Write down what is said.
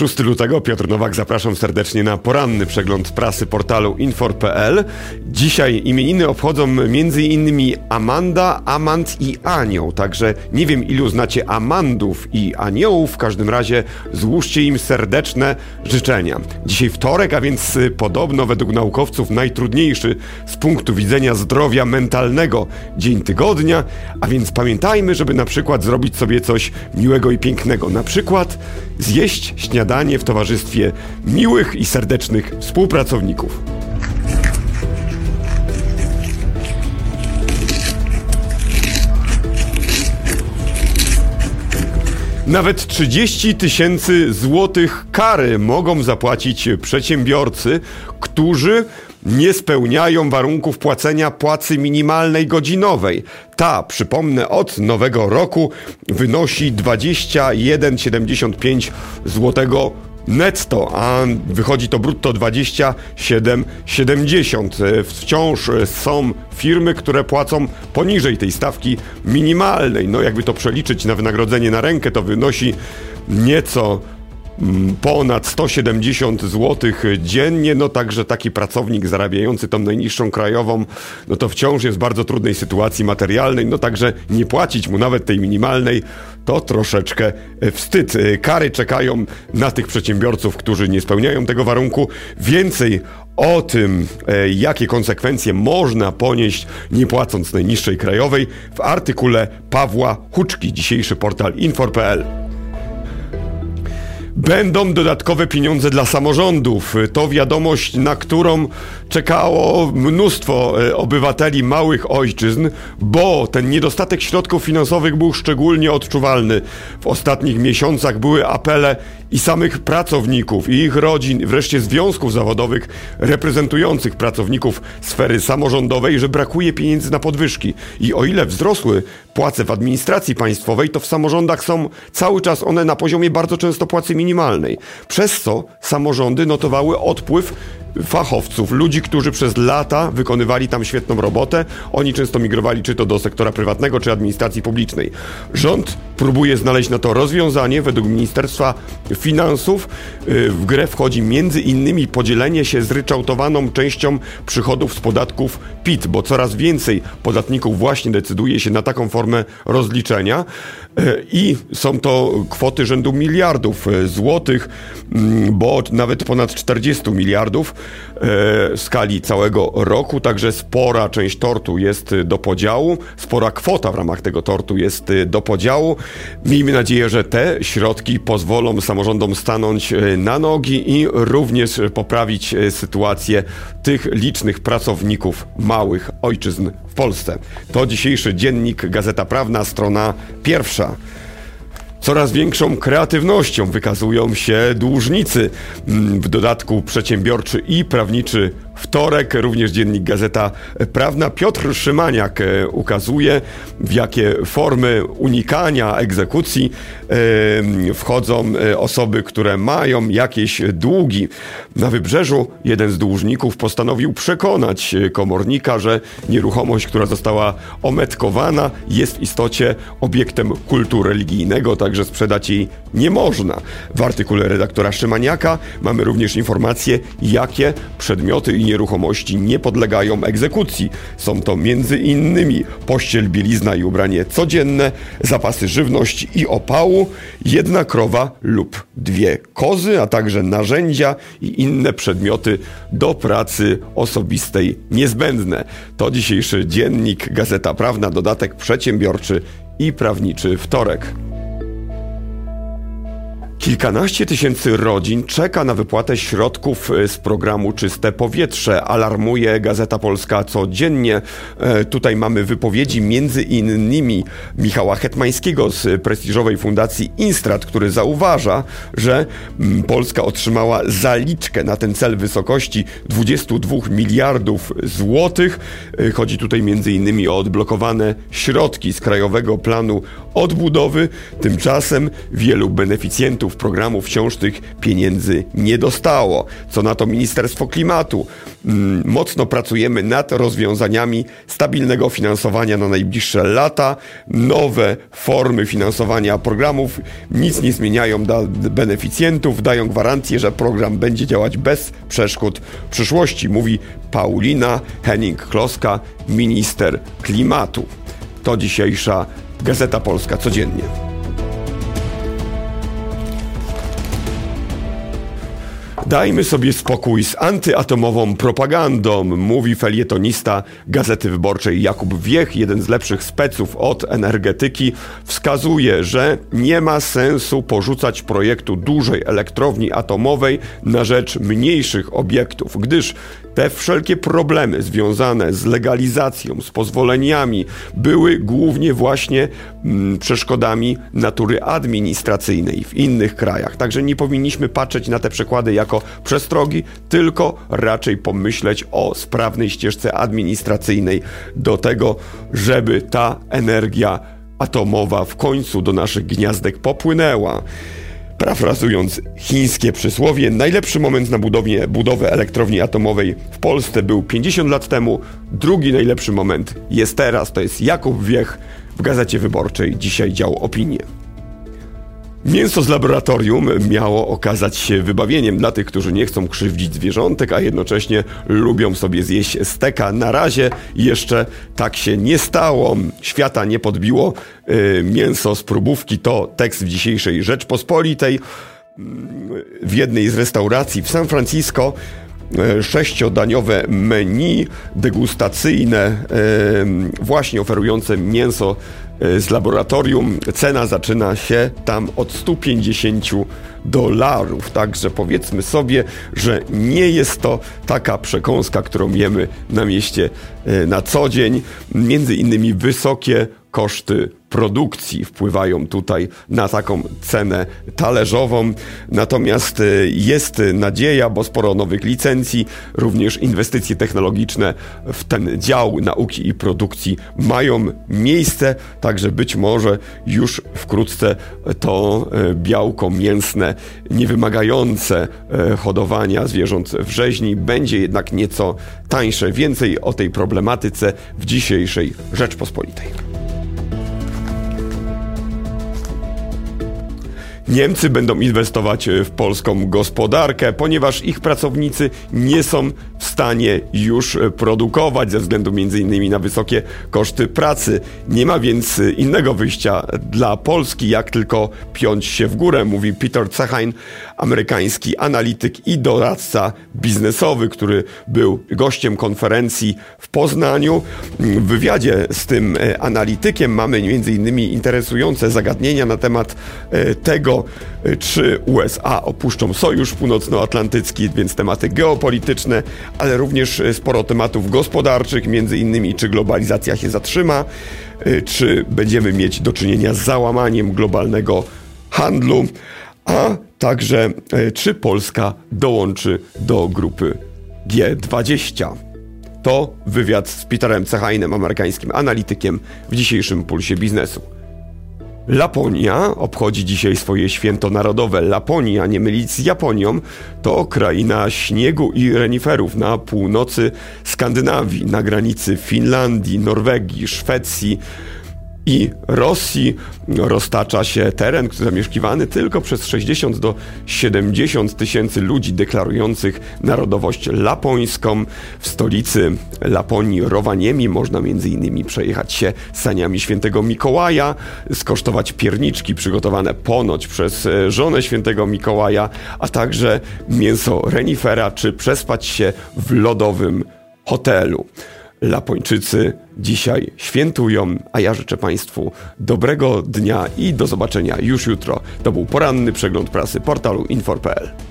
6 lutego, Piotr Nowak, zapraszam serdecznie na poranny przegląd prasy portalu infor.pl. Dzisiaj imieniny obchodzą m.in. Amanda, Amand i Anioł, także nie wiem ilu znacie Amandów i Aniołów, w każdym razie złóżcie im serdeczne życzenia. Dzisiaj wtorek, a więc podobno według naukowców najtrudniejszy z punktu widzenia zdrowia mentalnego dzień tygodnia, a więc pamiętajmy, żeby na przykład zrobić sobie coś miłego i pięknego, na przykład zjeść śniadanie w towarzystwie miłych i serdecznych współpracowników. Nawet 30 tysięcy złotych kary mogą zapłacić przedsiębiorcy, którzy nie spełniają warunków płacenia płacy minimalnej godzinowej. Ta, przypomnę, od nowego roku wynosi 21,75 zł netto, a wychodzi to brutto 27,70. Wciąż są firmy, które płacą poniżej tej stawki minimalnej. No jakby to przeliczyć na wynagrodzenie na rękę, to wynosi nieco ponad 170 zł dziennie, no także taki pracownik zarabiający tą najniższą krajową, no to wciąż jest w bardzo trudnej sytuacji materialnej, no także nie płacić mu nawet tej minimalnej, to troszeczkę wstyd. Kary czekają na tych przedsiębiorców, którzy nie spełniają tego warunku. Więcej o tym, e, jakie konsekwencje można ponieść nie płacąc najniższej krajowej w artykule Pawła Huczki, dzisiejszy portal infor.pl. Będą dodatkowe pieniądze dla samorządów. To wiadomość, na którą czekało mnóstwo e, obywateli małych ojczyzn, bo ten niedostatek środków finansowych był szczególnie odczuwalny. W ostatnich miesiącach były apele i samych pracowników, i ich rodzin, wreszcie związków zawodowych reprezentujących pracowników sfery samorządowej, że brakuje pieniędzy na podwyżki. I o ile wzrosły płace w administracji państwowej, to w samorządach są cały czas one na poziomie bardzo często płacy minimalnej. Przez co samorządy notowały odpływ fachowców, ludzi, którzy przez lata wykonywali tam świetną robotę. Oni często migrowali czy to do sektora prywatnego, czy administracji publicznej. Rząd próbuje znaleźć na to rozwiązanie. Według Ministerstwa Finansów y, w grę wchodzi między innymi podzielenie się zryczałtowaną częścią przychodów z podatków PIT, bo coraz więcej podatników właśnie decyduje się na taką formę rozliczenia y, i są to kwoty rzędu miliardów y, złotych, mm, bo nawet ponad 40 miliardów skali całego roku, także spora część tortu jest do podziału, spora kwota w ramach tego tortu jest do podziału. Miejmy nadzieję, że te środki pozwolą samorządom stanąć e, na nogi i również poprawić e, sytuację tych licznych pracowników małych ojczyzn w Polsce. To dzisiejszy dziennik Gazeta Prawna, strona pierwsza. Coraz większą kreatywnością wykazują się dłużnicy. Mm, w dodatku przedsiębiorczy i prawniczy wtorek, również dziennik Gazeta Prawna. Piotr Szymaniak e, ukazuje, w jakie formy unikania egzekucji e, wchodzą e, osoby, które mają jakieś długi. Na wybrzeżu jeden z dłużników postanowił przekonać komornika, że nieruchomość, która została ometkowana, jest w istocie obiektem kultu religijnego, także sprzedać jej nie można. W artykule redaktora Szymaniaka mamy również informacje, jakie przedmioty i nieruchomości nie podlegają egzekucji. Są to m.in. pościel, bielizna i ubranie codzienne, zapasy żywności i opału, jedna krowa lub dwie kozy, a także narzędzia i inne przedmioty do pracy osobistej niezbędne. To dzisiejszy dziennik Gazeta Prawna, dodatek przedsiębiorczy i prawniczy wtorek. Kilkanaście tysięcy rodzin czeka na wypłatę środków e, z programu Czyste Powietrze. Alarmuje Gazeta Polska codziennie. E, tutaj mamy wypowiedzi między innymi Michała Hetmańskiego z prestiżowej fundacji Instrat, który zauważa, że mm, Polska otrzymała zaliczkę na ten cel w wysokości 22 miliardów złotych. E, chodzi tutaj między innymi o odblokowane środki z Krajowego Planu Odbudowy. Tymczasem wielu beneficjentów samorządów programów wciąż tych pieniędzy nie dostało. Co na to Ministerstwo Klimatu? Mm, mocno pracujemy nad rozwiązaniami stabilnego finansowania na najbliższe lata. Nowe formy finansowania programów nic nie zmieniają dla beneficjentów, dają gwarancję, że program będzie działać bez przeszkód w przyszłości, mówi Paulina Henning-Kloska, minister klimatu. To dzisiejsza Gazeta Polska codziennie. Dajmy sobie spokój z antyatomową propagandą, mówi felietonista Gazety Wyborczej Jakub Wiech, jeden z lepszych speców od energetyki, wskazuje, że nie ma sensu porzucać projektu dużej elektrowni atomowej na rzecz mniejszych obiektów, gdyż te wszelkie problemy związane z legalizacją, z pozwoleniami były głównie właśnie mm, przeszkodami natury administracyjnej w innych krajach. Także nie powinniśmy patrzeć na te przykłady jako przestrogi, tylko raczej pomyśleć o sprawnej ścieżce administracyjnej do tego, żeby ta energia atomowa w końcu do naszych gniazdek popłynęła. Parafrazując chińskie przysłowie, najlepszy moment na budowie, budowę elektrowni atomowej w Polsce był 50 lat temu, drugi najlepszy moment jest teraz, to jest Jakub Wiech w Gazecie Wyborczej, dzisiaj dział opinie. Mięso z laboratorium miało okazać się wybawieniem dla tych, którzy nie chcą krzywdzić zwierzątek, a jednocześnie lubią sobie zjeść steka. Na razie jeszcze tak się nie stało. Świata nie podbiło y, mięso z próbówki. To tekst w dzisiejszej Rzeczpospolitej. W jednej z restauracji w San Francisco y, sześciodaniowe menu degustacyjne, y, właśnie oferujące mięso z laboratorium. Cena zaczyna się tam od 150 dolarów. Także powiedzmy sobie, że nie jest to taka przekąska, którą jemy na mieście e, na co dzień. Między innymi wysokie koszty produkcji wpływają tutaj na taką cenę talerzową. Natomiast e, jest nadzieja, bo sporo nowych licencji, również inwestycje technologiczne w ten dział nauki i produkcji mają miejsce, także być może już wkrótce to e, białko mięsne, niewymagające e, hodowania zwierząt w rzeźni będzie jednak nieco tańsze. Więcej o tej problematyce w dzisiejszej Rzeczpospolitej. Niemcy będą inwestować e, w polską gospodarkę, ponieważ ich pracownicy nie są w stanie już e, produkować ze względu m.in. na wysokie koszty pracy. Nie ma więc e, innego wyjścia dla Polski, jak tylko piąć się w górę, mówi Peter Cechain, amerykański analityk i doradca biznesowy, który był gościem konferencji w Poznaniu. W wywiadzie z tym analitykiem mamy m.in. interesujące zagadnienia na temat tego, czy USA opuszczą Sojusz Północnoatlantycki, więc tematy geopolityczne, ale również y, sporo tematów gospodarczych, między innymi czy globalizacja się zatrzyma, y, czy będziemy mieć do czynienia z załamaniem globalnego handlu, a także czy Polska dołączy do grupy G20. To wywiad z Peterem Cechainem, amerykańskim analitykiem w dzisiejszym Pulsie Biznesu. Laponia obchodzi dzisiaj swoje święto narodowe. Laponia, nie mylić z Japonią, to kraina śniegu i reniferów na północy Skandynawii, na granicy Finlandii, Norwegii, Szwecji, i Rosji roztacza się teren zamieszkiwany tylko przez 60 do 70 tysięcy ludzi deklarujących narodowość lapońską. W stolicy Laponii, Rowaniemi, można m.in. przejechać się saniami świętego Mikołaja, skosztować pierniczki przygotowane ponoć przez e, żonę świętego Mikołaja, a także mięso renifera, czy przespać się w lodowym hotelu. Lapończycy dzisiaj świętują, a ja życzę Państwu dobrego dnia i do zobaczenia już jutro. To był poranny przegląd prasy portalu infor.pl.